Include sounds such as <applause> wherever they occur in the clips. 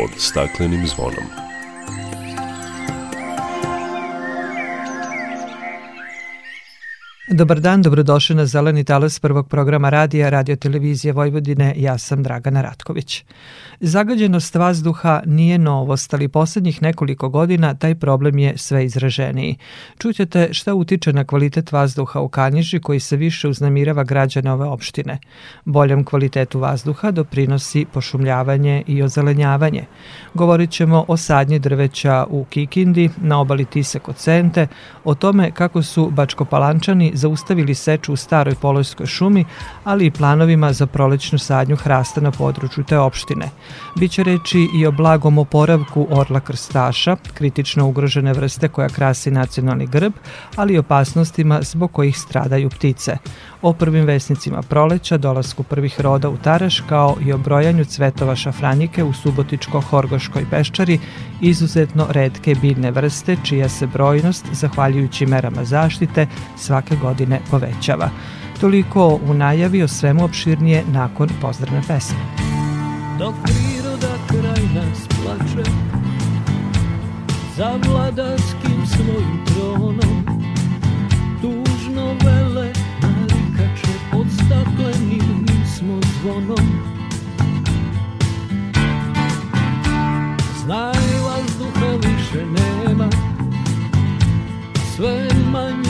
pod staklenim zvonom. Dobar dan, dobrodošli na Zeleni talas prvog programa radija Radio Televizije Vojvodine. Ja sam Dragana Ratković. Zagađenost vazduha nije novost, ali poslednjih nekoliko godina taj problem je sve izraženiji. Čućete šta utiče na kvalitet vazduha u Kanjiži koji se više uznamirava građane ove opštine. Boljom kvalitetu vazduha doprinosi pošumljavanje i ozelenjavanje. Govorit ćemo o sadnji drveća u Kikindi, na obali Tise kod Sente, o tome kako su Bačkopalančani zaustavili seču u staroj polojskoj šumi, ali i planovima za prolećnu sadnju hrasta na području te opštine. Biće reči i o blagom oporavku orla krstaša, kritično ugrožene vrste koja krasi nacionalni grb, ali i opasnostima zbog kojih stradaju ptice. O prvim vesnicima proleća, dolasku prvih roda u Taraš, kao i o brojanju cvetova šafranjike u Subotičko-Horgoškoj peščari, izuzetno redke biljne vrste, čija se brojnost, zahvaljujući merama zaštite, svake godine povećava. Toliko u najavi o svemu opširnije nakon pozdravne pesme dok priroda kraj nas plače za vladarskim svojim tronom tužno vele narikače pod staklenim smo zvonom Znaj vazduha više nema sve manje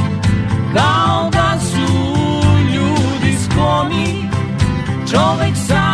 Kao da su ljudi skloni Čovek sam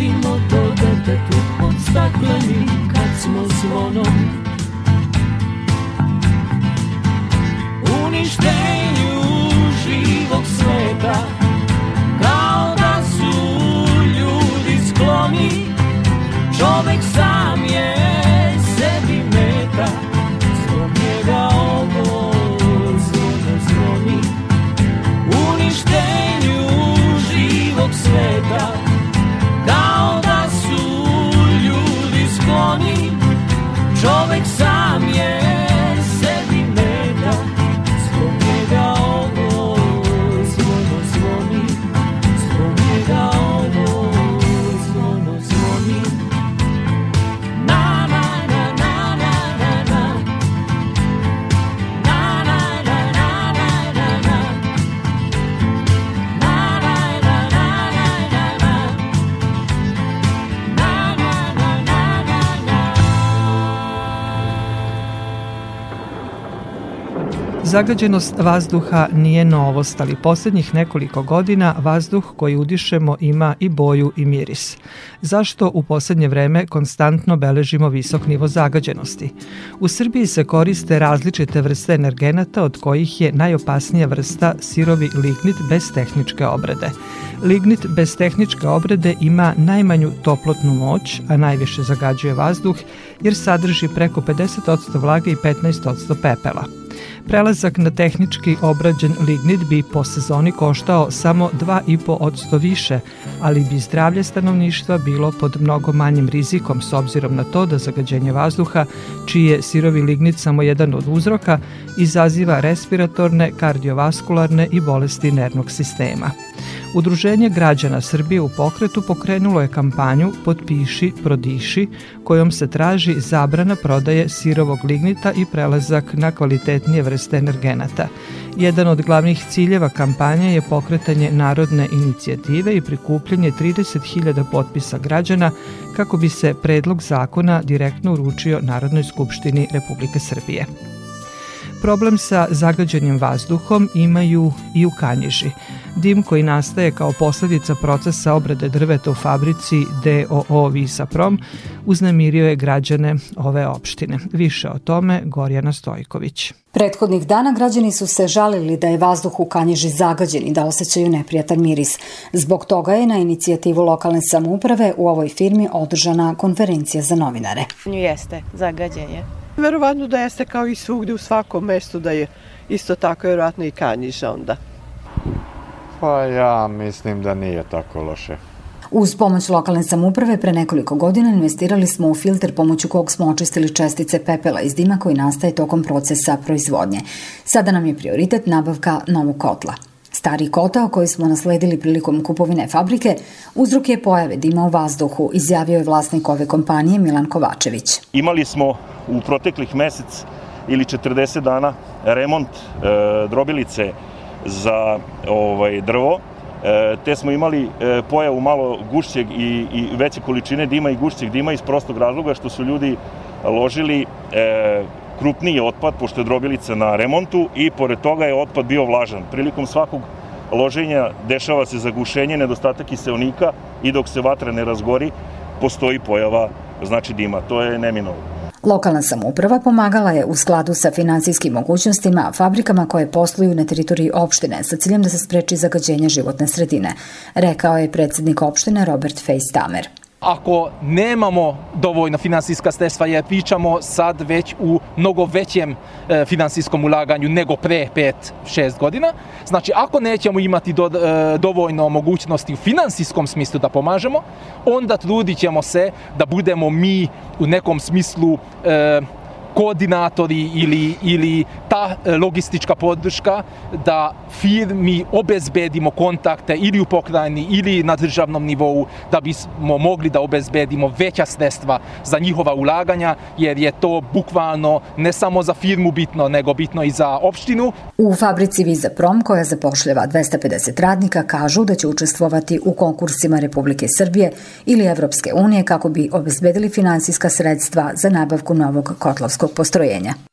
Šta nudimo to detetu Pod staklenim kad smo zvonom Uništenju živog sveta Kao da su ljudi skloni Čovek sam je Człowiek Zagađenost vazduha nije novost, ali poslednjih nekoliko godina vazduh koji udišemo ima i boju i miris. Zašto u poslednje vreme konstantno beležimo visok nivo zagađenosti? U Srbiji se koriste različite vrste energenata od kojih je najopasnija vrsta sirovi lignit bez tehničke obrade. Lignit bez tehničke obrade ima najmanju toplotnu moć, a najviše zagađuje vazduh jer sadrži preko 50% vlage i 15% pepela. Prelazak na tehnički obrađen lignit bi po sezoni koštao samo 2,5% više, ali bi zdravlje stanovništva bilo pod mnogo manjim rizikom s obzirom na to da zagađenje vazduha, čiji je sirovi lignit samo jedan od uzroka, izaziva respiratorne, kardiovaskularne i bolesti nervnog sistema. Udruženje građana Srbije u pokretu pokrenulo je kampanju Potpiši, prodiši, kojom se traži zabrana prodaje sirovog lignita i prelazak na kvalitetnije vrste energenata. Jedan od glavnih ciljeva kampanje je pokretanje narodne inicijative i prikupljanje 30.000 potpisa građana kako bi se predlog zakona direktno uručio Narodnoj skupštini Republike Srbije. Problem sa zagađenim vazduhom imaju i u Kanjiži. Dim koji nastaje kao posledica procesa obrade drveta u fabrici DOO Visaprom uznemirio je građane ove opštine. Više o tome Gorjana Stojković. Prethodnih dana građani su se žalili da je vazduh u Kanjiži zagađen i da osjećaju neprijatan miris. Zbog toga je na inicijativu lokalne samouprave u ovoj firmi održana konferencija za novinare. Jeste, zagađen je. Verovatno da jeste kao i svugde u svakom mestu da je isto tako verovatno i Kanjiža onda. Pa ja mislim da nije tako loše. Uz pomoć lokalne samuprave pre nekoliko godina investirali smo u filter pomoću kog smo očistili čestice pepela iz dima koji nastaje tokom procesa proizvodnje. Sada nam je prioritet nabavka novog kotla. Stari kotao koji smo nasledili prilikom kupovine fabrike uzrok je pojave dima u vazduhu, izjavio je vlasnik ove kompanije Milan Kovačević. Imali smo u proteklih mesec ili 40 dana remont e, drobilice za ovaj drvo, e, te smo imali e, pojavu malo gušćeg i, i veće količine dima i gušćeg dima iz prostog razloga što su ljudi ložili e, krupniji otpad, pošto je drobilica na remontu i pored toga je otpad bio vlažan. Prilikom svakog loženja dešava se zagušenje, nedostatak kiselnika i dok se vatra ne razgori, postoji pojava znači dima. To je neminovno. Lokalna samouprava pomagala je u skladu sa finansijskim mogućnostima fabrikama koje posluju na teritoriji opštine sa ciljem da se spreči zagađenje životne sredine, rekao je predsednik opštine Robert Fejstamer ako nemamo dovoljno finansijska sredstva, jer pričamo sad već u mnogo većem e, finansijskom ulaganju nego pre 5-6 godina, znači ako nećemo imati do, e, dovoljno mogućnosti u finansijskom smislu da pomažemo, onda trudit ćemo se da budemo mi u nekom smislu e, koordinatori ili, ili ta e, logistička podrška da firmi obezbedimo kontakte ili u pokrajini ili na državnom nivou da bismo mogli da obezbedimo veća sredstva za njihova ulaganja jer je to bukvalno ne samo za firmu bitno nego bitno i za opštinu. U fabrici Viza Prom koja zapošljava 250 radnika kažu da će učestvovati u konkursima Republike Srbije ili Evropske unije kako bi obezbedili finansijska sredstva za nabavku novog kotlovskog energetskog postrojenja.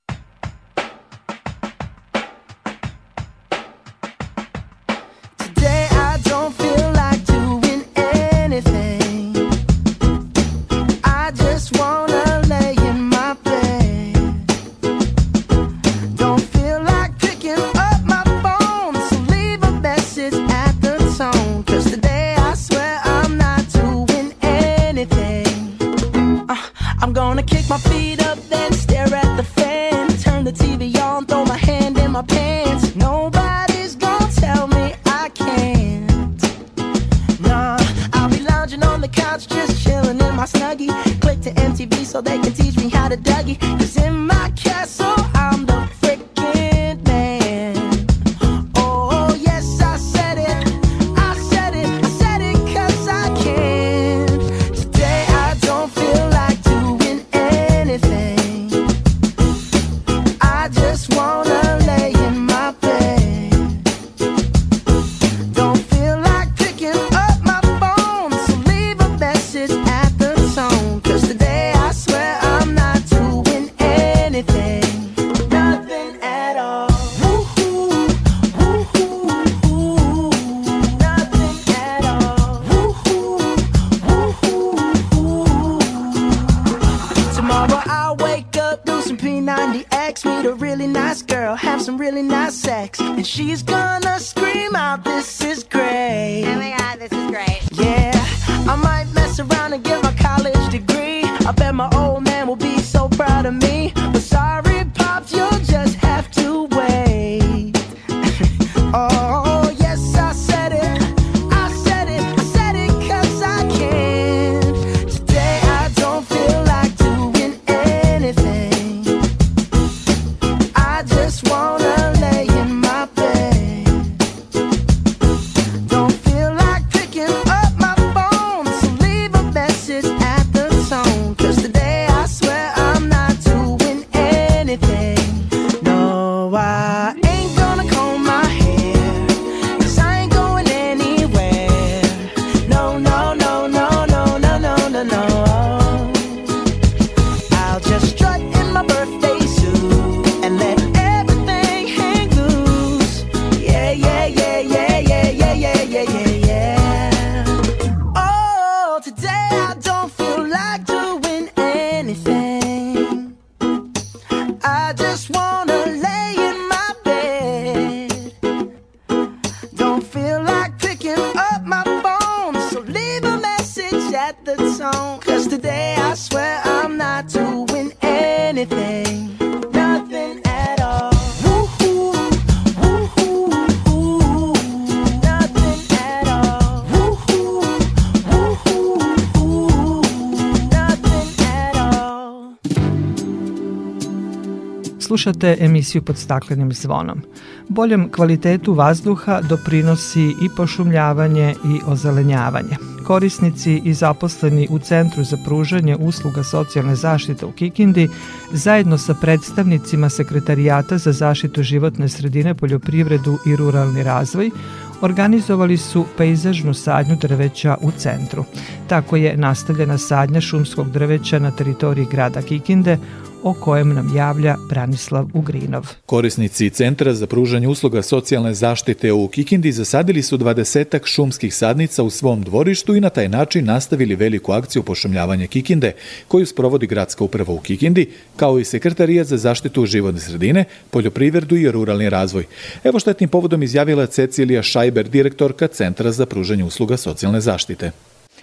Slušate emisiju pod staklenim zvonom. Boljem kvalitetu vazduha doprinosi i pošumljavanje i ozelenjavanje. Korisnici i zaposleni u Centru za pružanje usluga socijalne zaštite u Kikindi zajedno sa predstavnicima Sekretarijata za zaštitu životne sredine, poljoprivredu i ruralni razvoj organizovali su pejzažnu sadnju drveća u centru. Tako je nastavljena sadnja šumskog drveća na teritoriji grada Kikinde, o kojem nam javlja Branislav Ugrinov. Korisnici Centra za pružanje usluga socijalne zaštite u Kikindi zasadili su dvadesetak šumskih sadnica u svom dvorištu i na taj način nastavili veliku akciju pošumljavanja Kikinde, koju sprovodi gradska uprava u Kikindi, kao i Sekretarijat za zaštitu životne sredine, poljoprivredu i ruralni razvoj. Evo tim povodom izjavila Cecilija Šajber, direktorka Centra za pružanje usluga socijalne zaštite.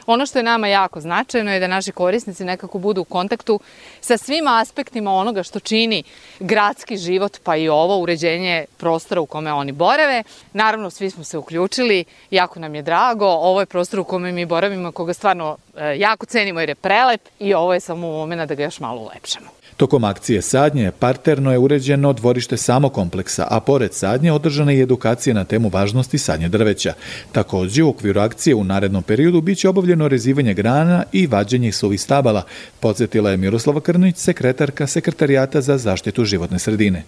Ono što je nama jako značajno je da naši korisnici nekako budu u kontaktu sa svim aspektima onoga što čini gradski život, pa i ovo uređenje prostora u kome oni borave. Naravno, svi smo se uključili, jako nam je drago. Ovo je prostor u kome mi boravimo, koga stvarno e, jako cenimo jer je prelep i ovo je samo momena da ga još malo ulepšamo. Tokom akcije sadnje parterno je uređeno dvorište samo kompleksa, a pored sadnje održana je edukacija na temu važnosti sadnje drveća. Takođe, u okviru akcije u narednom periodu biće obavljeno rezivanje grana i vađenje suvih stabala, podsjetila je Miroslava Krnić, sekretarka Sekretarijata za zaštitu životne sredine.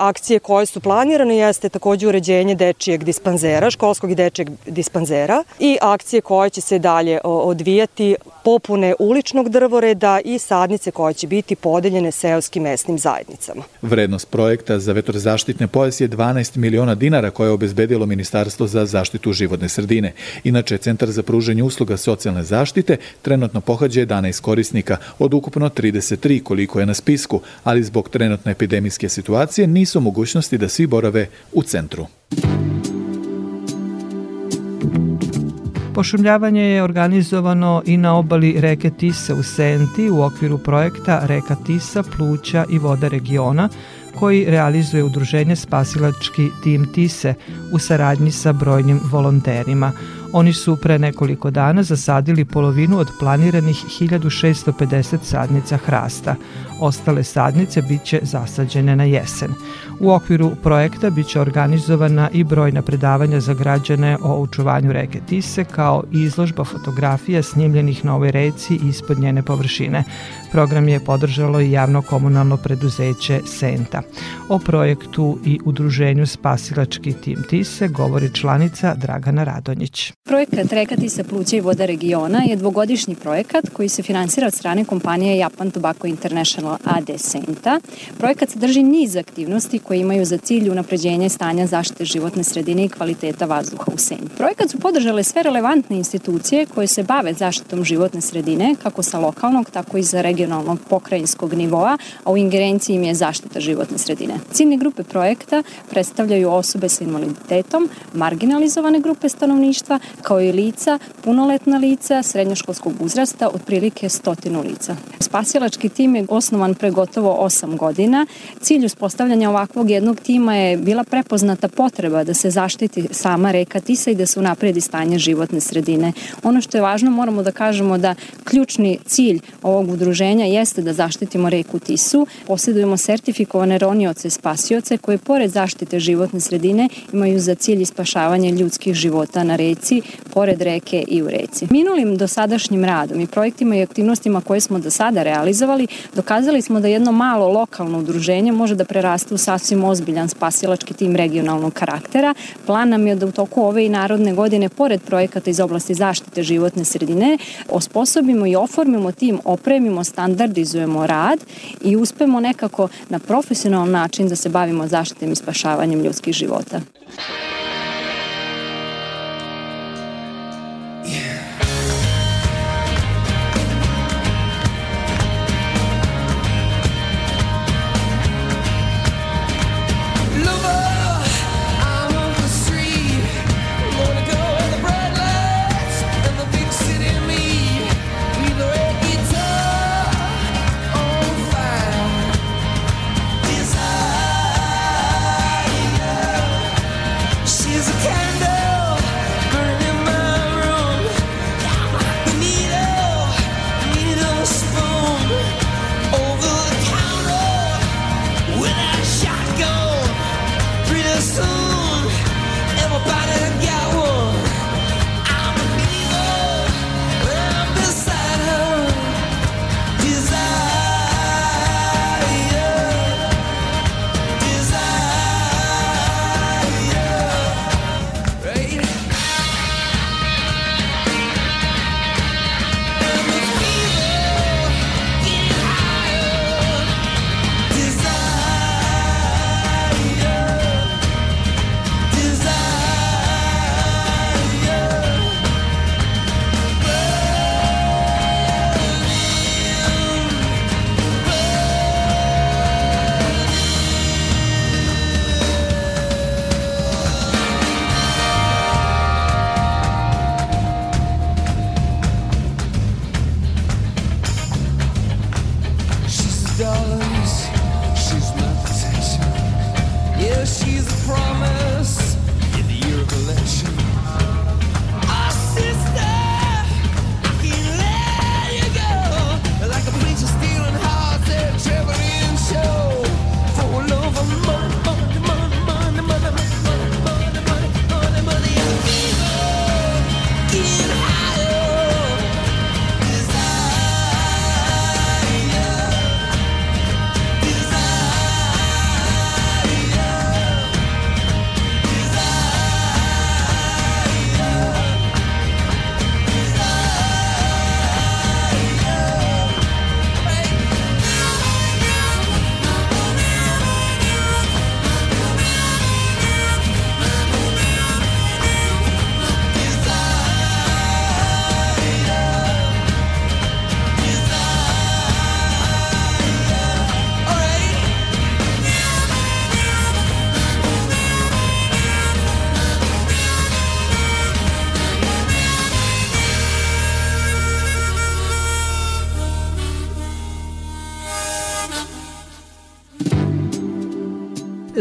Akcije koje su planirane jeste takođe uređenje dečijeg dispanzera, školskog i dečijeg dispanzera i akcije koje će se dalje odvijati popune uličnog drvoreda i sadnice koje će biti podeljene seoskim mesnim zajednicama. Vrednost projekta za vetrozaštitne pojas je 12 miliona dinara koje je obezbedilo Ministarstvo za zaštitu životne sredine. Inače, Centar za pruženje usluga socijalne zaštite trenutno pohađa 11 korisnika od ukupno 33 koliko je na spisku, ali zbog trenutne epidemijske situacije nisu mogućnosti da svi borave u centru. Pošumljavanje je organizovano i na obali reke Tisa u Senti u okviru projekta Reka Tisa, Pluća i voda regiona koji realizuje udruženje Spasilački tim Tise u saradnji sa brojnim volonterima. Oni su pre nekoliko dana zasadili polovinu od planiranih 1650 sadnica hrasta. Ostale sadnice biće zasađene na jesen. U okviru projekta biće organizovana i brojna predavanja za građane o očuvanju reke Tise kao i izložba fotografija snimljenih na ovoj reci ispod njene površine. Program je podržalo i javno komunalno preduzeće Senta. O projektu i udruženju Spasilački tim Tise govori članica Dragana Radonjić. Projekat Reka Tisa pluća i voda regiona je dvogodišnji projekat koji se finansira od strane kompanije Japan Tobacco International AD Senta. Projekat sadrži niz aktivnosti koje imaju za cilj unapređenje stanja zaštite životne sredine i kvaliteta vazduha u Senti. Projekat su podržale sve relevantne institucije koje se bave zaštitom životne sredine, kako sa lokalnog, tako i za regionalnog pokrajinskog nivoa, a u ingerenciji im je zaštita životne sredine. Ciljne grupe projekta predstavljaju osobe sa invaliditetom, marginalizovane grupe stanovništva, kao i lica, punoletna lica, srednjoškolskog uzrasta, otprilike stotinu lica. Spasilački tim je osnovan pre gotovo 8 godina. Cilj uspostavljanja ovakvog jednog tima je bila prepoznata potreba da se zaštiti sama reka Tisa i da se unapredi stanje životne sredine. Ono što je važno, moramo da kažemo da ključni cilj ovog udruženja jeste da zaštitimo reku Tisu. Posjedujemo sertifikovane ronioce spasioce koje pored zaštite životne sredine imaju za cilj ispašavanje ljudskih života na reci, pored reke i u reci. Minulim dosadašnjim radom i projektima i aktivnostima koje smo do sada realizovali, dokazali smo da jedno malo lokalno udruženje može da preraste u sasvim ozbiljan spasilački tim regionalnog karaktera. Plan nam je da u toku ove i narodne godine, pored projekata iz oblasti zaštite životne sredine, osposobimo i oformimo tim, opremimo, standardizujemo rad i uspemo nekako na profesionalan način da se bavimo zaštitem i spašavanjem ljudskih života.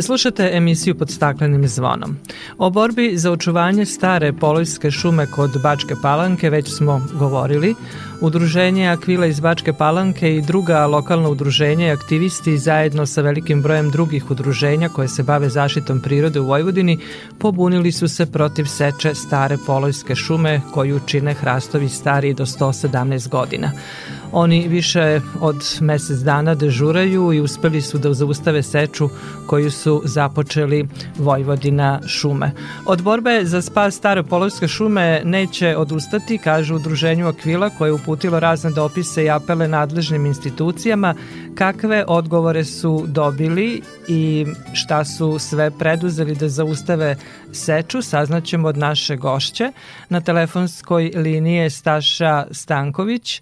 Slušate emisiju pod staklenim zvonom. O borbi za očuvanje stare polojske šume kod Bačke Palanke već smo govorili. Udruženje Akvila iz Bačke Palanke i druga lokalna udruženja i aktivisti zajedno sa velikim brojem drugih udruženja koje se bave zaštitom prirode u Vojvodini pobunili su se protiv seče stare polojske šume koju čine hrastovi stari do 117 godina. Oni više od mesec dana dežuraju i uspeli su da zaustave seču koju su započeli Vojvodina šume. Od borbe za spas stare polovske šume neće odustati, kaže udruženju Akvila koje je uputilo razne dopise i apele nadležnim institucijama kakve odgovore su dobili i šta su sve preduzeli da zaustave seču, saznaćemo od naše gošće. Na telefonskoj liniji je Staša Stanković.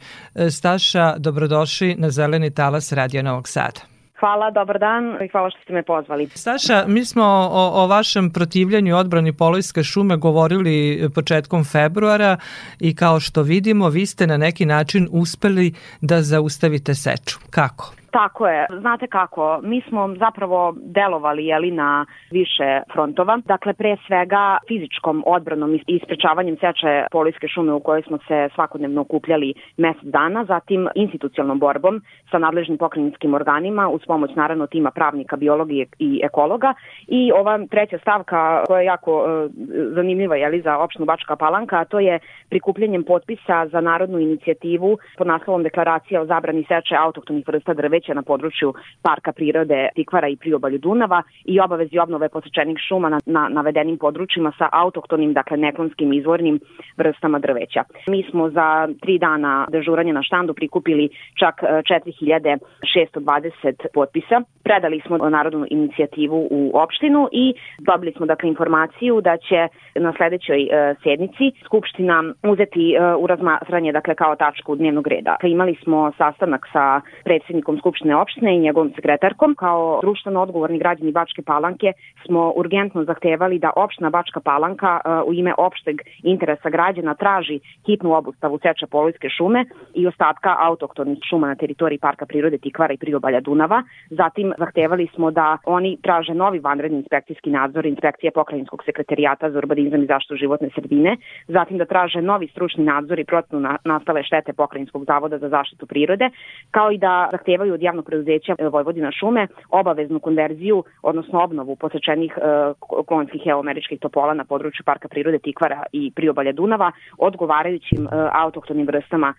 Staša, dobrodošli na Zeleni talas Radio Novog Sada. Hvala, dobar dan i hvala što ste me pozvali. Staša, mi smo o, o vašem protivljanju odbrani Polojske šume govorili početkom februara i kao što vidimo, vi ste na neki način uspeli da zaustavite seču. Kako? Tako je. Znate kako, mi smo zapravo delovali jeli, na više frontova. Dakle, pre svega fizičkom odbranom i isprečavanjem seče polijske šume u kojoj smo se svakodnevno okupljali mesec dana, zatim institucionalnom borbom sa nadležnim pokrajinskim organima uz pomoć naravno tima pravnika, biologije i ekologa i ova treća stavka koja je jako uh, zanimljiva jeli, za opštinu Bačka Palanka, a to je prikupljenjem potpisa za narodnu inicijativu pod naslovom Deklaracija o zabrani seče autohtonih vrsta drveća na području Parka prirode Tikvara i priobalju Dunava i obavezi obnove posečenih šuma na, na navedenim područjima sa autohtonim, dakle neklonskim izvornim vrstama drveća. Mi smo za tri dana dežuranja na štandu prikupili čak 4620 potpisa. Predali smo narodnu inicijativu u opštinu i dobili smo dakle informaciju da će na sledećoj e, sednici Skupština uzeti e, u razmatranje dakle kao tačku dnevnog reda. Imali smo sastanak sa predsednikom Skupštine opštine i njegovom sekretarkom. Kao društveno odgovorni građani Bačke Palanke smo urgentno zahtevali da opština Bačka Palanka e, u ime opšteg interesa građana traži hitnu obustavu seča polojske šume i ostatka autoktonih šuma na teritoriji Parka prirode Tikvara i priobalja Dunava. Zatim zahtevali smo da oni traže novi vanredni inspekcijski nadzor inspekcije pokrajinskog sekretarijata za urbanizam i zaštitu životne sredine, zatim da traže novi stručni nadzor i procenu na, nastale štete pokrajinskog zavoda za zaštitu prirode, kao i da zahtevaju od javnog preduzeća Vojvodina šume obaveznu konverziju, odnosno obnovu posečenih e, klonskih eoameričkih topola na području Parka prirode Tikvara i priobalja Dunava odgovarajućim e, autohtonim vrstama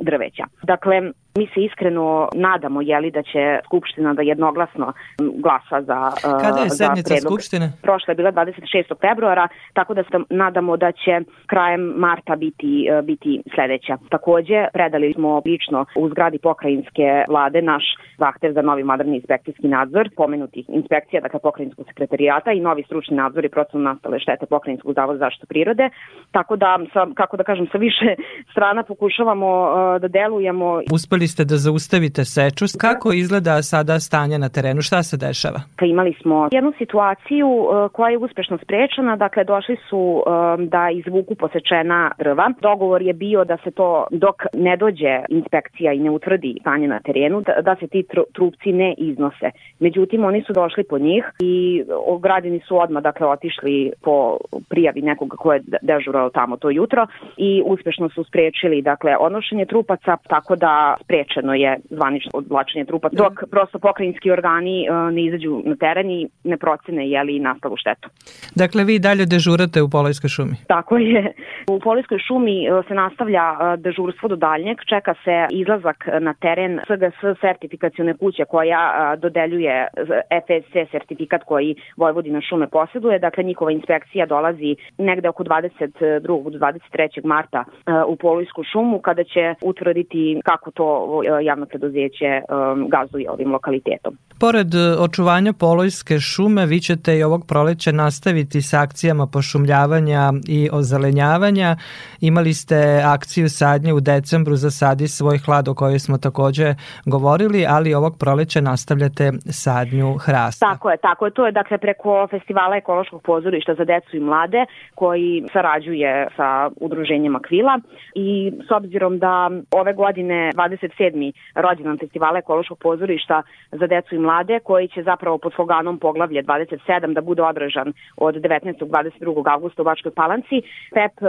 drveća. Dakle, mi se iskreno nadamo jeli da će Skupština da jednoglasno glasa za Kada je sednica Skupštine? Prošla je bila 26. februara, tako da se nadamo da će krajem marta biti, biti sledeća. Takođe, predali smo lično u zgradi pokrajinske vlade naš zahtev za novi moderni inspekcijski nadzor pomenutih inspekcija, dakle pokrajinskog sekretarijata i novi stručni nadzor i procenu nastale štete pokrajinskog zavoda za zaštitu prirode. Tako da, sa, kako da kažem, sa više <laughs> strana pokušavamo da delujemo. Uspeli ste da zaustavite seču. Kako izgleda sada stanje na terenu? Šta se dešava? Pa imali smo jednu situaciju koja je uspešno sprečena. Dakle, došli su da izvuku posečena drva. Dogovor je bio da se to dok ne dođe inspekcija i ne utvrdi stanje na terenu, da, da se ti tru- trupci ne iznose. Međutim, oni su došli po njih i građani su odmah dakle, otišli po prijavi nekoga ko je de- dežurao tamo to jutro i uspešno su sprečili dakle, odnošenje trupaca, tako da sprečeno je zvanično odvlačenje trupaca, dok prosto pokrajinski organi e, ne izađu na teren i ne procene je li nastalu štetu. Dakle, vi dalje dežurate u Polojskoj šumi. Tako je. U Polijskoj šumi e, se nastavlja e, dežurstvo do daljnjeg, čeka se izlazak na teren SGS sertifikacione kuće koja dodeljuje FSC sertifikat koji Vojvodina šume posjeduje, dakle njihova inspekcija dolazi negde oko 22. do 23. marta u Polijsku šumu kada će utvrditi kako to e, javno preduzeće e, gazduje ovim lokalitetom. Pored e, očuvanja Polojske šume, vi ćete i ovog proleća nastaviti sa akcijama pošumljavanja i ozelenjavanja. Imali ste akciju sadnje u decembru za Sadi svoj hlad o kojoj smo takođe govorili, ali ovog proleća nastavljate sadnju hrasta. Tako je, tako je. To je dakle preko festivala ekološkog pozorišta za decu i mlade koji sarađuje sa udruženjem Akvila i s obzirom da ove godine 27. rođendan festivala ekološkog pozorišta za decu i mlade koji će zapravo pod sloganom poglavlje 27 da bude održan od 19. 22. augusta u Bačkoj Palanci. PEP um,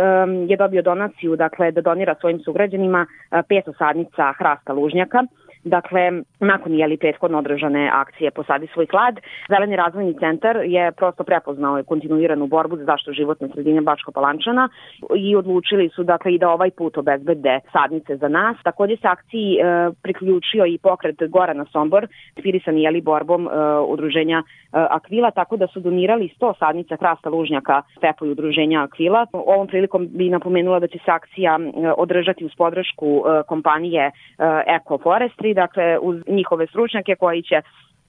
je dobio donaciju dakle da donira svojim sugrađanima uh, pet osadnica hrasta lužnjaka Dakle, nakon jeli prethodno održane akcije Posadi svoj klad, Zeleni razvojni centar je prosto prepoznao kontinuiranu borbu za zaštitu životne sredine Bačko Palančana i odlučili su dakle i da ovaj put obezbede sadnice za nas. Takođe se akciji e, priključio i pokret Gorana Sombor, inspirisan jeli borbom e, udruženja e, Akvila, tako da su donirali 100 sadnica hrasta lužnjaka i udruženja Akvila. Ovom prilikom bi napomenula da će se akcija e, održati uz podršku e, kompanije e, Eco Forestry, dakle uz njihove stručnjake koji će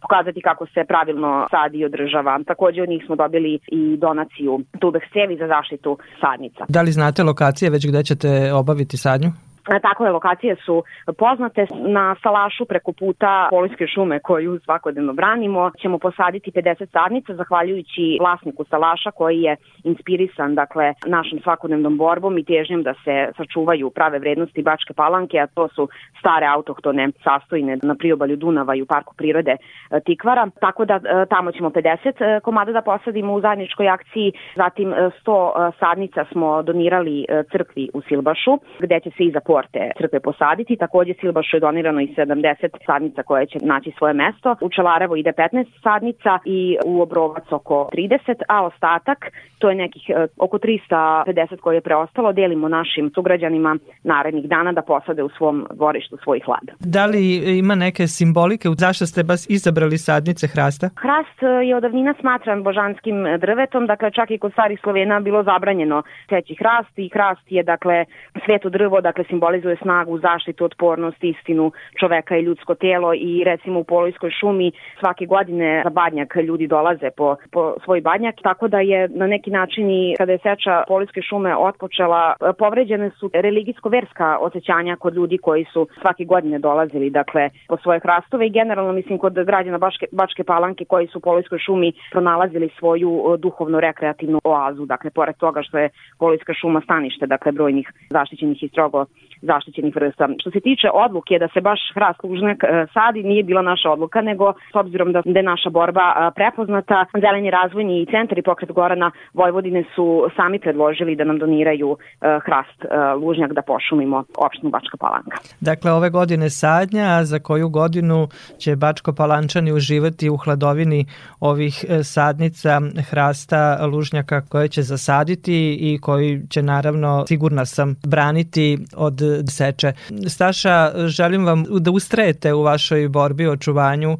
pokazati kako se pravilno sadi i održava. Takođe od njih smo dobili i donaciju tubek cevi za zaštitu sadnica. Da li znate lokacije već gde ćete obaviti sadnju? E, Takve lokacije su poznate na Salašu preko puta Polijske šume koju svakodnevno branimo. Ćemo posaditi 50 sadnica zahvaljujući vlasniku Salaša koji je inspirisan dakle, našom svakodnevnom borbom i težnjom da se sačuvaju prave vrednosti Bačke Palanke, a to su stare autohtone sastojine na priobalju Dunava i u Parku prirode e, Tikvara. Tako da e, tamo ćemo 50 komada da posadimo u zajedničkoj akciji. Zatim e, 100 sadnica smo donirali crkvi u Silbašu gde će se iza porte crkve posaditi. Takođe Silbašu je donirano i 70 sadnica koje će naći svoje mesto. U Čelarevo ide 15 sadnica i u Obrovac oko 30, a ostatak, to je nekih e, oko 350 koje je preostalo, delimo našim sugrađanima narednih dana da posade u svom dvorištu svoj hlad. Da li ima neke simbolike? Zašto ste baš izabrali sadnice hrasta? Hrast e, je od davnina smatran božanskim drvetom, dakle čak i kod starih Slovena bilo zabranjeno teći hrast i hrast je dakle sveto drvo, dakle simbolizuje snagu, zaštitu, otpornost, istinu čoveka i ljudsko telo i recimo u Polojskoj šumi svake godine za badnjak ljudi dolaze po, po svoj badnjak, tako da je na neki način i kada je seča Polojske šume otpočela, povređene su religijsko-verska osjećanja kod ljudi koji su svake godine dolazili dakle po svoje hrastove i generalno mislim kod građana Bačke, Bačke Palanke koji su u Polojskoj šumi pronalazili svoju duhovno-rekreativnu oazu, dakle pored toga što je Polojska šuma stanište, dakle brojnih zaštićenih i strogo zaštićenih vrsta. Što se tiče odluke da se baš hrast lužnjak e, sadi, nije bila naša odluka, nego s obzirom da, da je naša borba e, prepoznata, Zeleni razvojni centar i pokret Gorana Vojvodine su sami predložili da nam doniraju e, hrast lužnjak da pošumimo opštinu Bačka Palanka. Dakle, ove godine sadnja, a za koju godinu će Bačko Palančani uživati u hladovini ovih sadnica hrasta lužnjaka koje će zasaditi i koji će naravno, sigurna sam, braniti od seče. Staša, želim vam da ustrajete u vašoj borbi o očuvanju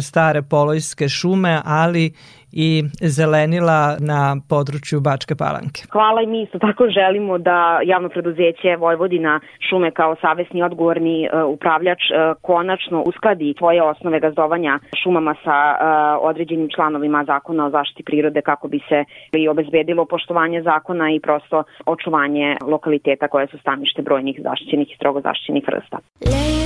stare polojske šume, ali i zelenila na području Bačke Palanke. Hvala i mi isto tako želimo da javno preduzeće Vojvodina šume kao savesni odgovorni uh, upravljač uh, konačno uskladi svoje osnove gazdovanja šumama sa uh, određenim članovima zakona o zaštiti prirode kako bi se i obezbedilo poštovanje zakona i prosto očuvanje lokaliteta koje su stanište brojnih zaštićenih i strogo zaštićenih vrsta. Late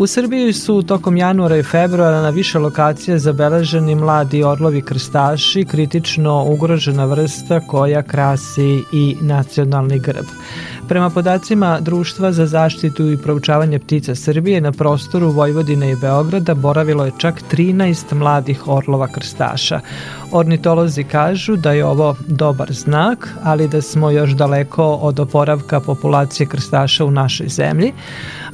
U Srbiji su tokom januara i februara na više lokacija zabeleženi mladi orlovi krstaši, kritično ugrožena vrsta koja krasi i nacionalni grb. Prema podacima Društva za zaštitu i proučavanje ptica Srbije na prostoru Vojvodine i Beograda boravilo je čak 13 mladih orlova krstaša. Ornitolozi kažu da je ovo dobar znak, ali da smo još daleko od oporavka populacije krstaša u našoj zemlji.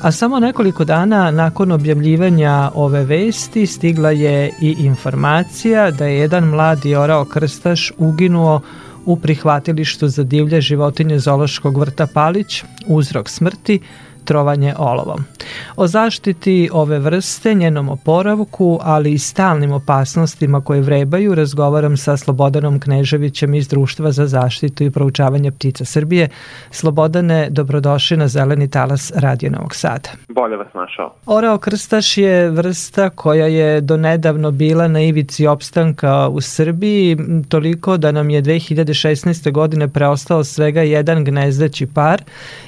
A samo nekoliko dana nakon objavljivanja ove vesti stigla je i informacija da je jedan mladi orao krstaš uginuo u prihvatilištu za divlje životinje Zološkog vrta Palić, uzrok smrti, trovanje olovom. O zaštiti ove vrste, njenom oporavku, ali i stalnim opasnostima koje vrebaju, razgovaram sa Slobodanom Kneževićem iz Društva za zaštitu i proučavanje ptica Srbije. Slobodane, dobrodošli na Zeleni talas Radio Novog Sada. Bolje vas našao. Orao krstaš je vrsta koja je donedavno bila na ivici opstanka u Srbiji, toliko da nam je 2016. godine preostao svega jedan gnezdeći par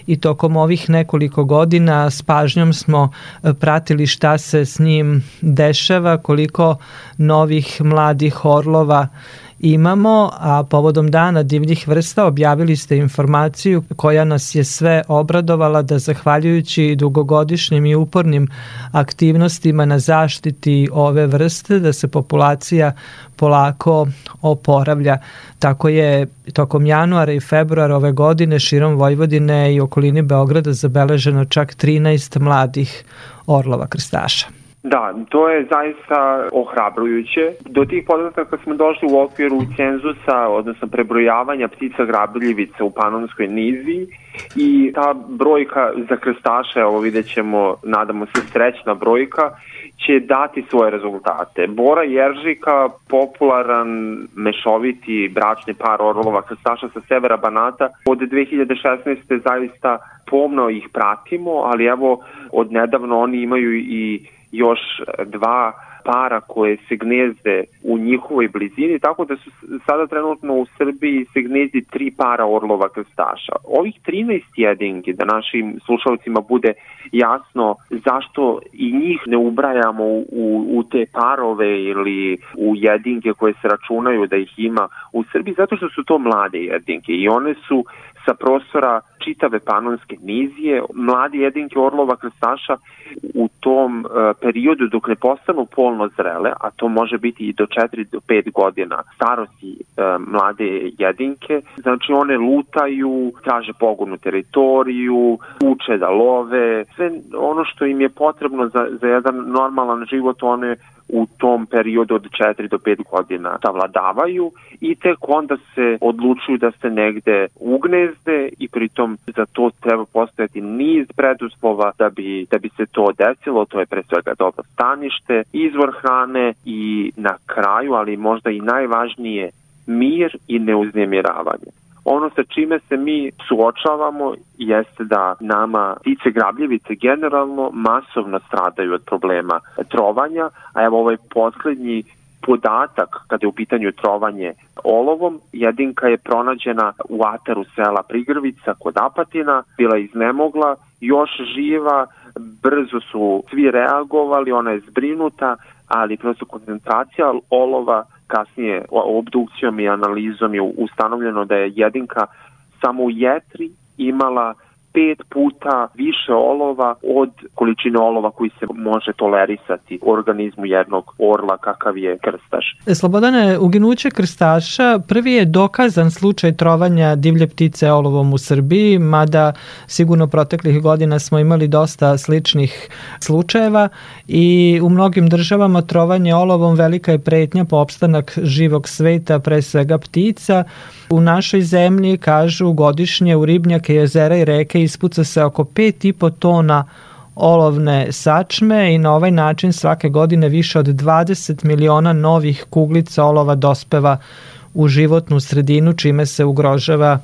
i tokom ovih nekoliko godina s pažnjom smo e, pratili šta se s njim dešava, koliko novih mladih orlova imamo, a povodom dana divljih vrsta objavili ste informaciju koja nas je sve obradovala da zahvaljujući dugogodišnjim i upornim aktivnostima na zaštiti ove vrste, da se populacija polako oporavlja. Tako je tokom januara i februara ove godine širom Vojvodine i okolini Beograda zabeleženo čak 13 mladih orlova krstaša. Da, to je zaista ohrabrujuće. Do tih podataka smo došli u okviru cenzusa, odnosno prebrojavanja ptica grabljivica u Panonskoj nizi i ta brojka za krstaše, evo vidjet ćemo, nadamo se, srećna brojka, će dati svoje rezultate. Bora Jeržika, popularan mešoviti bračni par orlova krstaša sa severa Banata, od 2016. zaista pomno ih pratimo, ali evo od nedavno oni imaju i još dva para koje se gnezde u njihovoj blizini, tako da su sada trenutno u Srbiji se gnezdi tri para orlova krstaša. Ovih 13 jedinki, da našim slušalcima bude jasno zašto i njih ne ubrajamo u, u te parove ili u jedinke koje se računaju da ih ima u Srbiji, zato što su to mlade jedinke i one su sa prostora čitave panonske nizije. Mladi jedinke orlova krstaša u tom uh, periodu dok ne postanu polno zrele, a to može biti i do 4 do 5 godina starosti uh, mlade jedinke, znači one lutaju, traže pogodnu teritoriju, uče da love, sve ono što im je potrebno za, za jedan normalan život one u tom periodu od 4 do 5 godina savladavaju i tek onda se odlučuju da se negde ugnezde i pritom za to treba postojati niz preduslova da bi, da bi se to desilo, to je pre svega dobro stanište, izvor hrane i na kraju, ali možda i najvažnije, mir i neuznemiravanje. Ono sa čime se mi suočavamo jeste da nama ptice grabljivice generalno masovno stradaju od problema trovanja, a evo ovaj poslednji podatak kada je u pitanju trovanje olovom. Jedinka je pronađena u ataru sela Prigrvica kod Apatina, bila iznemogla, još živa, brzo su svi reagovali, ona je zbrinuta, ali prosto koncentracija olova kasnije obdukcijom i analizom je ustanovljeno da je jedinka samo u jetri imala pet puta više olova od količine olova koji se može tolerisati u organizmu jednog orla kakav je krstaš. E, Slobodane, uginuće krstaša prvi je dokazan slučaj trovanja divlje ptice olovom u Srbiji, mada sigurno proteklih godina smo imali dosta sličnih slučajeva i u mnogim državama trovanje olovom velika je pretnja po opstanak živog sveta, pre svega ptica. U našoj zemlji, kažu, godišnje u ribnjake, jezera i reke ispuca se oko 5,5 tona olovne sačme i na ovaj način svake godine više od 20 miliona novih kuglica olova dospeva u životnu sredinu, čime se ugrožava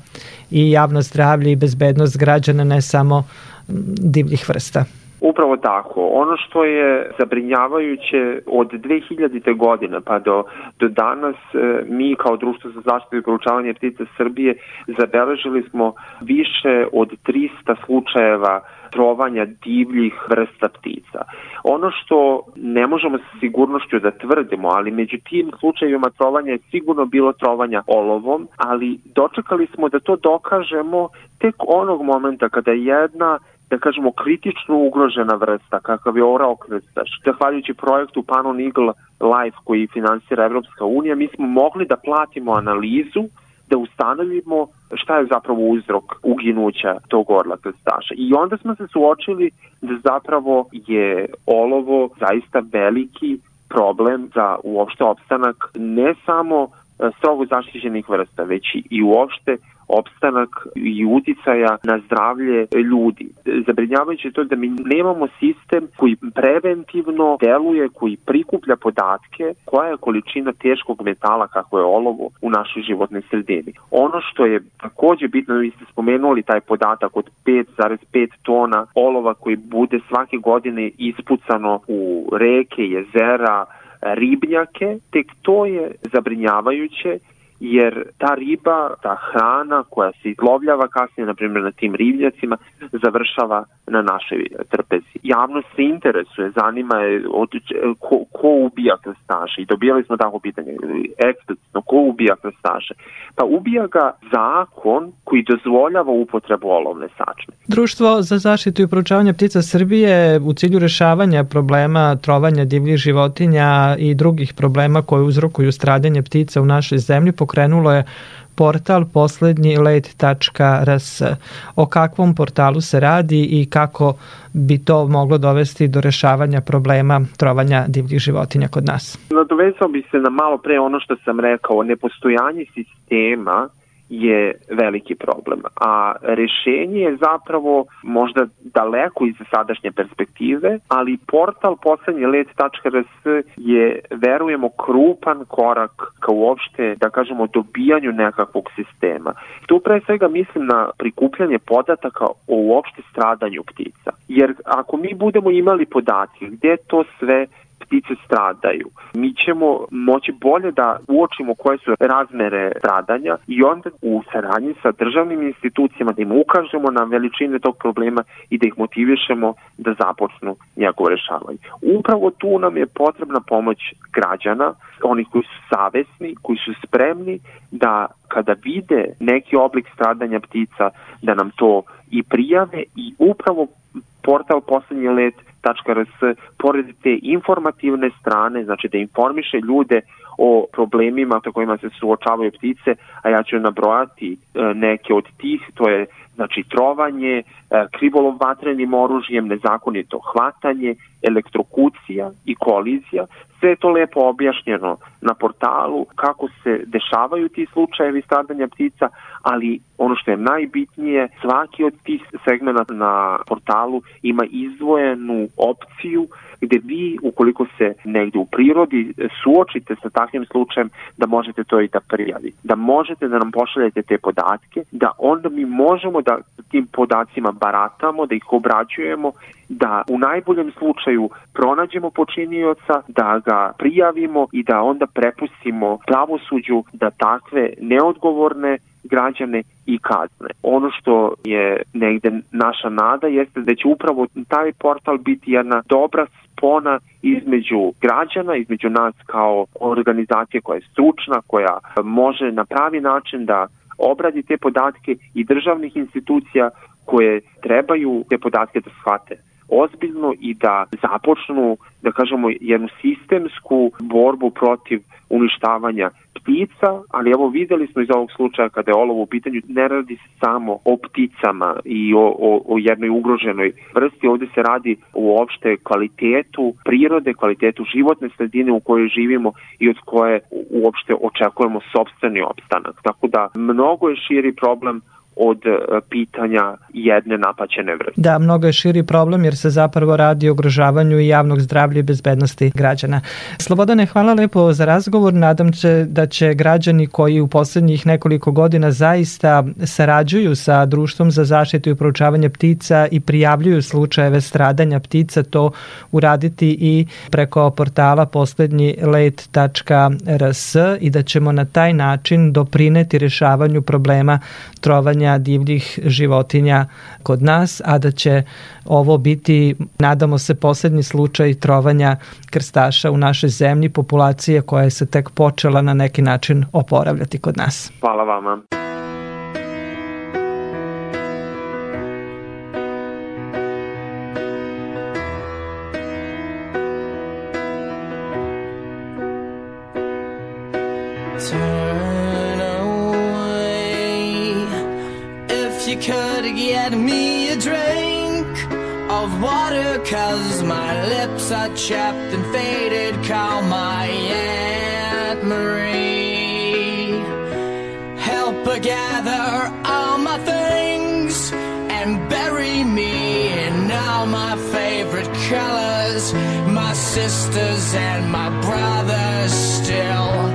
i javno zdravlje i bezbednost građana, ne samo divljih vrsta. Upravo tako. Ono što je zabrinjavajuće od 2000. godine pa do, do danas e, mi kao društvo za zaštitu i proučavanje ptica Srbije zabeležili smo više od 300 slučajeva trovanja divljih vrsta ptica. Ono što ne možemo sa sigurnošću da tvrdimo, ali među tim slučajevima trovanja je sigurno bilo trovanja olovom, ali dočekali smo da to dokažemo tek onog momenta kada jedna da kažemo, kritično ugrožena vrsta, kakav je orao krstaš. Zahvaljujući projektu Panon Eagle Life koji finansira Evropska unija, mi smo mogli da platimo analizu da ustanovimo šta je zapravo uzrok uginuća tog orla krstaša. I onda smo se suočili da zapravo je olovo zaista veliki problem za uopšte opstanak ne samo strogo zaštićenih vrsta, već i uopšte opstanak i uticaja na zdravlje ljudi. Zabrinjavajuće je to da mi nemamo sistem koji preventivno deluje, koji prikuplja podatke koja je količina teškog metala kako je olovo u našoj životnoj sredini. Ono što je takođe bitno, vi ste spomenuli taj podatak od 5,5 tona olova koji bude svake godine ispucano u reke, jezera, ribnjake, tek to je zabrinjavajuće jer ta riba, ta hrana koja se izlovljava kasnije, na primjer na tim ribnjacima, završava na našoj trpezi. Javnost se interesuje, zanima je od, ko, ko ubija krstaše i dobijali smo tako pitanje, eksplicitno, ko ubija krstaše? Pa ubija ga zakon koji dozvoljava upotrebu olovne sačme. Društvo za zaštitu i proučavanje ptica Srbije u cilju rešavanja problema trovanja divljih životinja i drugih problema koje uzrokuju stradanje ptica u našoj zemlji pokrenulo je portal poslednji let.rs. O kakvom portalu se radi i kako bi to moglo dovesti do rešavanja problema trovanja divljih životinja kod nas? Nadovezao bi se na malo pre ono što sam rekao, nepostojanje sistema je veliki problem. A rešenje je zapravo možda daleko iz sadašnje perspektive, ali portal poslednji let.rs je, verujemo, krupan korak ka uopšte, da kažemo, dobijanju nekakvog sistema. Tu pre svega mislim na prikupljanje podataka o uopšte stradanju ptica. Jer ako mi budemo imali podatke gde to sve ptice stradaju. Mi ćemo moći bolje da uočimo koje su razmere stradanja i onda u saradnji sa državnim institucijama da im ukažemo na veličine tog problema i da ih motivišemo da započnu njegovo rešavanje. Upravo tu nam je potrebna pomoć građana, onih koji su savesni, koji su spremni da kada vide neki oblik stradanja ptica, da nam to i prijave i upravo portal poslednji let rs pored te informativne strane, znači da informiše ljude o problemima sa kojima se suočavaju ptice, a ja ću nabrojati e, neke od tih, to je znači trovanje, e, krivolov vatrenim oružjem, nezakonito hvatanje, elektrokucija i kolizija. Sve je to lepo objašnjeno na portalu kako se dešavaju ti slučajevi stradanja ptica, ali ono što je najbitnije, svaki od tih segmenta na portalu ima izdvojenu opciju gde vi, ukoliko se negde u prirodi suočite sa takvim slučajem, da možete to i da prijavite. Da možete da nam pošaljete te podatke, da onda mi možemo da tim podacima baratamo, da ih obrađujemo, da u najboljem slučaju pronađemo počinioca, da ga prijavimo i da onda prepustimo pravosuđu da takve neodgovorne građane i kazne. Ono što je negde naša nada jeste da će upravo taj portal biti jedna dobra spona između građana, između nas kao organizacije koja je stručna, koja može na pravi način da obradi te podatke i državnih institucija koje trebaju te podatke da shvate ozbiljno i da započnu, da kažemo, jednu sistemsku borbu protiv uništavanja ptica, ali evo videli smo iz ovog slučaja kada je olovo u pitanju, ne radi se samo o pticama i o, o, o jednoj ugroženoj vrsti, ovde se radi uopšte kvalitetu prirode, kvalitetu životne sredine u kojoj živimo i od koje uopšte očekujemo sobstveni opstanak. Tako da mnogo je širi problem od e, pitanja jedne napaćene vrste. Da, mnogo je širi problem jer se zapravo radi o ugrožavanju i javnog zdravlja i bezbednosti građana. Slobodane, hvala lepo za razgovor. Nadam se da će građani koji u poslednjih nekoliko godina zaista sarađuju sa Društvom za zaštitu i proučavanje ptica i prijavljuju slučajeve stradanja ptica to uraditi i preko portala poslednji let.rs i da ćemo na taj način doprineti rešavanju problema trovanja kretanja divljih životinja kod nas, a da će ovo biti, nadamo se, poslednji slučaj trovanja krstaša u našoj zemlji, populacije koja je se tek počela na neki način oporavljati kod nas. Hvala vama. Water, cause my lips are chapped and faded. Call my Aunt Marie. Help her gather all my things and bury me in all my favorite colors. My sisters and my brothers still.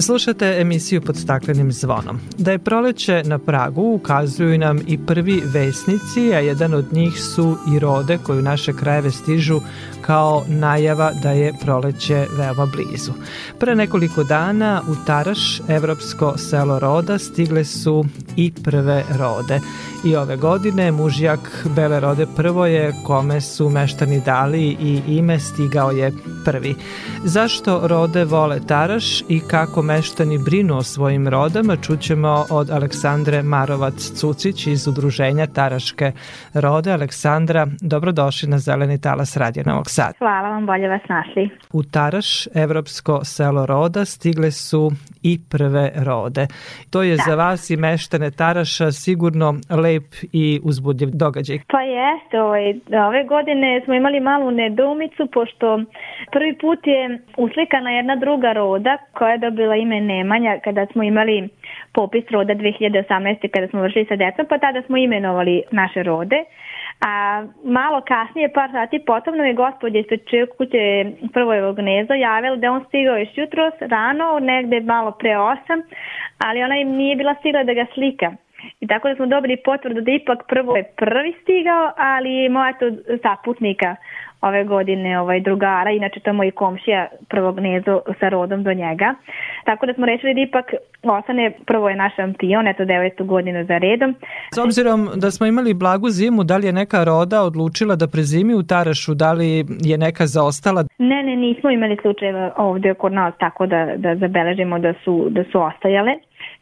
Slušate emisiju pod staklenim zvonom. Da je proleće na Pragu ukazuju nam i prvi vesnici, a jedan od njih su i rode koji u naše krajeve stižu kao najava da je proleće veoma blizu. Pre nekoliko dana u Taraš, evropsko selo roda, stigle su i prve rode. I ove godine mužjak Bele rode prvo je kome su meštani dali i ime stigao je prvi. Zašto rode vole Taraš i kako meštani brinu o svojim rodama čućemo od Aleksandre Marovac-Cucić iz udruženja Taraške rode. Aleksandra, dobrodošli na Zeleni talas Radija Novog Sada. Hvala vam, bolje vas našli. U Taraš, evropsko selo roda, stigle su i prve rode. To je da. za vas i meštane Taraša sigurno lep i uzbudljiv događaj. Pa jeste, ovaj, ove godine smo imali malu nedoumicu, pošto prvi put je uslikana jedna druga roda koja je dobila ime Nemanja kada smo imali popis roda 2018. kada smo vršili sa decom, pa tada smo imenovali naše rode. A malo kasnije, par sati potom nam je gospodje ispred kuće prvojevog gnezda javila da on stigao još jutros rano, negde malo pre 8, ali ona im nije bila stigla da ga slika. I tako da smo dobili potvrdu da ipak prvo je prvi stigao, ali moja to saputnika ove godine ovaj drugara, inače to je moj komšija prvog gnezo sa rodom do njega. Tako da smo rešili da ipak ostane, prvo je naš šampion, eto devetu godinu za redom. S obzirom da smo imali blagu zimu, da li je neka roda odlučila da prezimi u Tarašu, da li je neka zaostala? Ne, ne, nismo imali slučajeva ovde kod nas tako da, da zabeležimo da su, da su ostajale.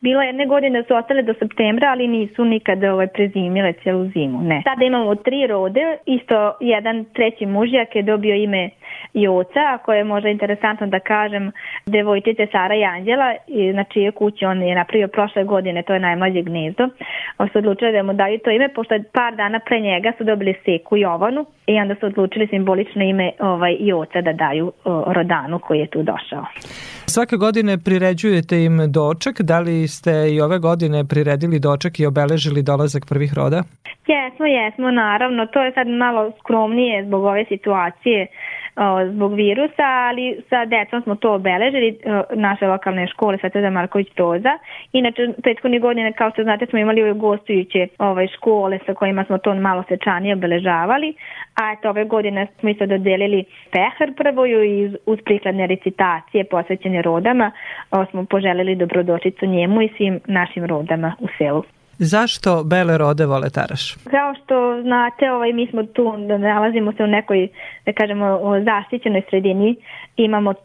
Bila jedne godine su ostale do septembra, ali nisu nikada ovaj, prezimile celu zimu, ne. Sada imamo tri rode, isto jedan treći mužjak je dobio ime Joca, ako je možda interesantno da kažem, devojčice Sara i Anđela, i na čije kući on je napravio prošle godine, to je najmlađe gnezdo. On su odlučili da mu daju to ime, pošto par dana pre njega su dobili Seku Jovanu i onda su odlučili simbolično ime ovaj, Joca da daju o, Rodanu koji je tu došao. Svake godine priređujete im doček, da li ste i ove godine priredili doček i obeležili dolazak prvih roda? Jesmo, jesmo, naravno. To je sad malo skromnije zbog ove situacije zbog virusa, ali sa decom smo to obeležili, naše lokalne škole Svetozar Marković Toza. Inače, prethodnih godine, kao što znate, smo imali ove gostujuće ovaj, škole sa kojima smo to malo sečanije obeležavali, a eto, ove godine smo isto dodelili pehar prvoju i uz prikladne recitacije posvećene rodama smo poželeli dobrodošlicu njemu i svim našim rodama u selu. Zašto bele rode vole Taraš? Kao što znate, ovaj, mi smo tu, da nalazimo se u nekoj, da kažemo, zaštićenoj sredini. Imamo uh,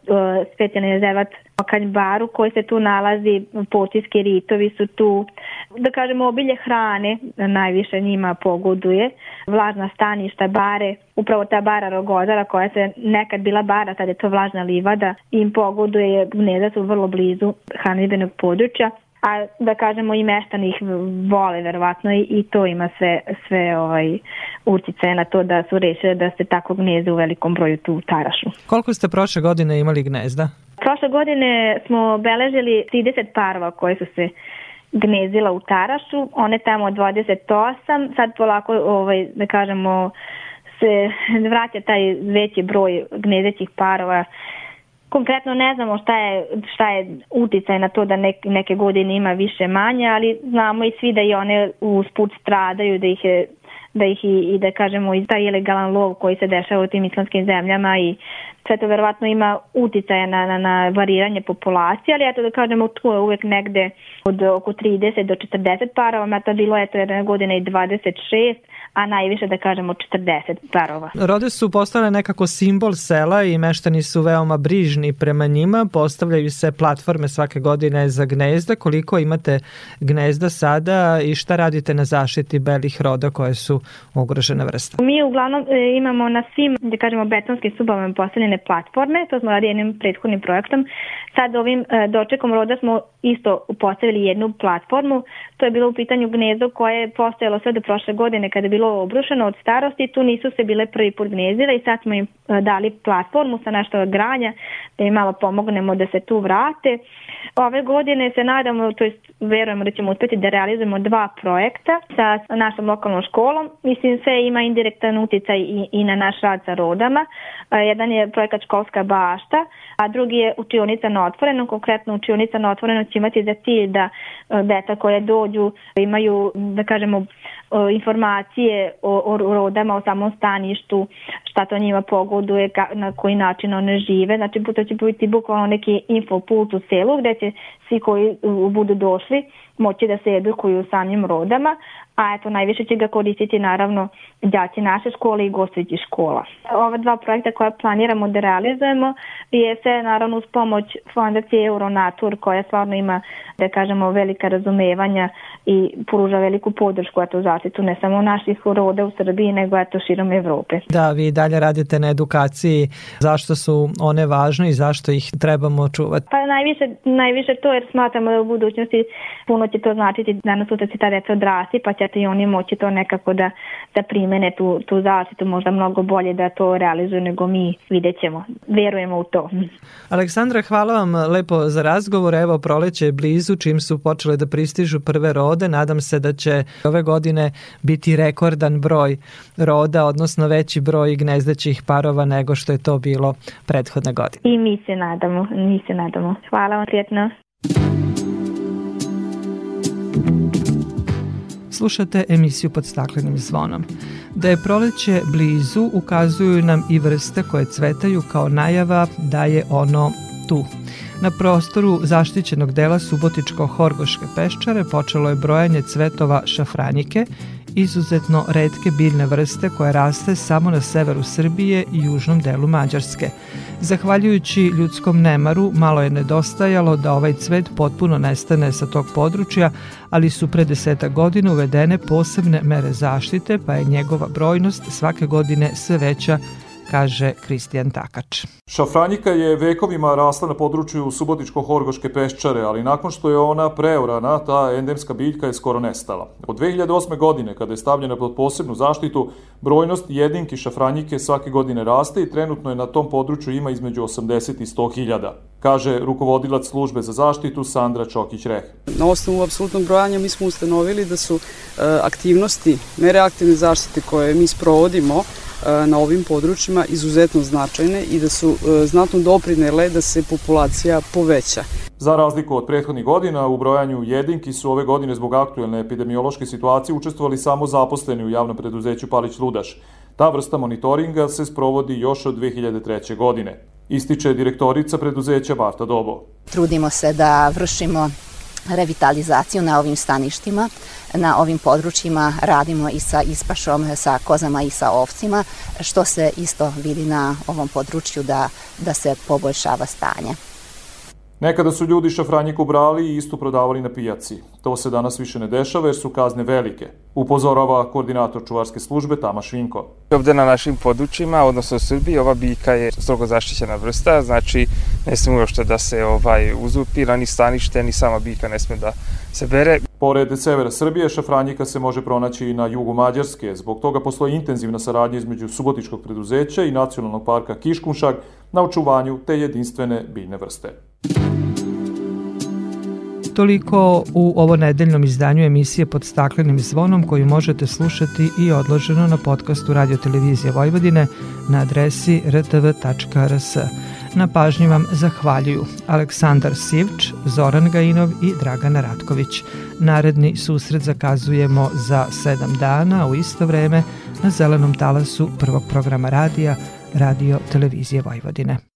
specijalni rezervat Kanjbaru koji se tu nalazi, potiski ritovi su tu, da kažemo, obilje hrane najviše njima pogoduje, vlažna staništa, bare, upravo ta bara Rogodara koja se nekad bila bara, sad je to vlažna livada, im pogoduje, gneza su vrlo blizu hranidbenog područja a da kažemo i meštani ih vole verovatno i, i to ima sve, sve ovaj, utice na to da su rešile da se tako gnezde u velikom broju tu Tarašu. Koliko ste prošle godine imali gnezda? Prošle godine smo obeležili 30 parova koje su se gnezila u Tarašu, one tamo 28, sad polako ovaj, da kažemo se <laughs> vraća taj veći broj gnezećih parova Konkretno ne znamo šta je, šta je uticaj na to da neke, neke godine ima više manje, ali znamo i svi da i one usput stradaju, da ih je da ih i, i da kažemo i taj ilegalan lov koji se dešava u tim islamskim zemljama i sve to verovatno ima uticaja na, na, na variranje populacije, ali eto da kažemo tu je uvek negde od oko 30 do 40 parova, meta bilo je to jedne godine i 26, a najviše da kažemo 40 parova. Rode su postale nekako simbol sela i meštani su veoma brižni prema njima, postavljaju se platforme svake godine za gnezda, koliko imate gnezda sada i šta radite na zaštiti belih roda koje su ugrožene vrste? Mi uglavnom e, imamo na svim, da kažemo, betonskim subama postavljene platforme, to smo radili jednim prethodnim projektom. Sad ovim e, dočekom roda smo isto postavili jednu platformu, to je bilo u pitanju gnezdo koje je postojalo sve do prošle godine kada je bilo obrušeno od starosti, tu nisu se bile prvi put gnezdile i sad smo im e, dali platformu sa nešto granja da im malo pomognemo da se tu vrate. Ove godine se nadamo, to jest verujemo da ćemo uspeti da realizujemo dva projekta sa našom lokalnom školom. Mislim, sve ima indirektan uticaj i, i na naš rad sa rodama. A, Jedan je projekat školska bašta, a drugi je učionica na otvorenom. Konkretno učionica na otvorenom će imati za cilj da e, deca koje dođu imaju, da kažemo, e, informacije o, o rodama, o samom staništu, šta to njima pogoduje, ka, na koji način one žive. Znači, to će biti bukvalno neki infopult u selu gde će svi koji u, budu došli moći da se edukuju o samim rodama, a eto najviše će ga koristiti naravno đaci naše škole i gostujući škola. Ova dva projekta koja planiramo da realizujemo je sve naravno uz pomoć fondacije Euronatur koja stvarno ima da kažemo velika razumevanja i pruža veliku podršku eto zaštitu ne samo naših roda u Srbiji nego eto širom Evrope. Da, vi dalje radite na edukaciji zašto su one važne i zašto ih trebamo čuvati. Pa najviše, najviše to jer smatramo da u budućnosti puno će to značiti danas sutra će ta deca odrasti pa će i oni moći to nekako da, da primene tu, tu zaštitu možda mnogo bolje da to realizuju nego mi vidjet ćemo. Verujemo u to. Aleksandra, hvala vam lepo za razgovor. Evo, proleće je blizu, čim su počele da pristižu prve rode. Nadam se da će ove godine biti rekordan broj roda, odnosno veći broj gnezdećih parova nego što je to bilo prethodne godine. I mi se nadamo, mi se nadamo. Hvala vam prijetno. Slušate emisiju pod staklenim zvonom. Da je proleće blizu ukazuju nam i vrste koje cvetaju kao najava da je ono tu. Na prostoru zaštićenog dela Subotičko-Horgoške peščare počelo je brojanje cvetova šafranjike, izuzetno redke biljne vrste koja raste samo na severu Srbije i južnom delu Mađarske. Zahvaljujući ljudskom nemaru, malo je nedostajalo da ovaj cvet potpuno nestane sa tog područja, ali su pre deseta godina uvedene posebne mere zaštite, pa je njegova brojnost svake godine sve veća kaže Kristijan Takač. Šafranjika je vekovima rasla na području Subotičko-Horgoške peščare, ali nakon što je ona preorana, ta endemska biljka je skoro nestala. Od 2008. godine, kada je stavljena pod posebnu zaštitu, brojnost jedinki šafranjike svake godine raste i trenutno je na tom području ima između 80 i 100 hiljada, kaže rukovodilac službe za zaštitu Sandra Čokić-Reh. Na osnovu apsolutnog brojanja mi smo ustanovili da su e, aktivnosti, mere aktivne zaštite koje mi sprovodimo na ovim područjima izuzetno značajne i da su e, znatno doprinele da se populacija poveća. Za razliku od prethodnih godina, u brojanju jedinki su ove godine zbog aktuelne epidemiološke situacije učestvovali samo zaposleni u javnom preduzeću Palić Ludaš. Ta vrsta monitoringa se sprovodi još od 2003. godine. Ističe direktorica preduzeća Barta Dobo. Trudimo se da vršimo revitalizaciju na ovim staništima, na ovim područjima radimo i sa ispašom, sa kozama i sa ovcima, što se isto vidi na ovom području da, da se poboljšava stanje. Nekada su ljudi šafranjiku brali i istu prodavali na pijaci. To se danas više ne dešava jer su kazne velike, upozorava koordinator čuvarske službe Tama Švinko. Ovde na našim područjima, odnosno u Srbiji, ova bika je strogo zaštićena vrsta, znači ne sme uopšte da se ovaj uzurpira ni stanište, ni sama bika ne sme da se bere. Pored severa Srbije, šafranjika se može pronaći i na jugu Mađarske. Zbog toga postoji intenzivna saradnja između Subotičkog preduzeća i Nacionalnog parka Kiškunšag na očuvanju te jedinstvene biljne vrste. Toliko u ovo nedeljnom izdanju emisije pod staklenim zvonom koju možete slušati i odloženo na podcastu Radio Televizije Vojvodine na adresi rtv.rs. Na pažnji vam zahvaljuju Aleksandar Sivč, Zoran Gajinov i Dragana Ratković. Naredni susret zakazujemo za sedam dana u isto vreme na zelenom talasu prvog programa radija Radio Televizije Vojvodine.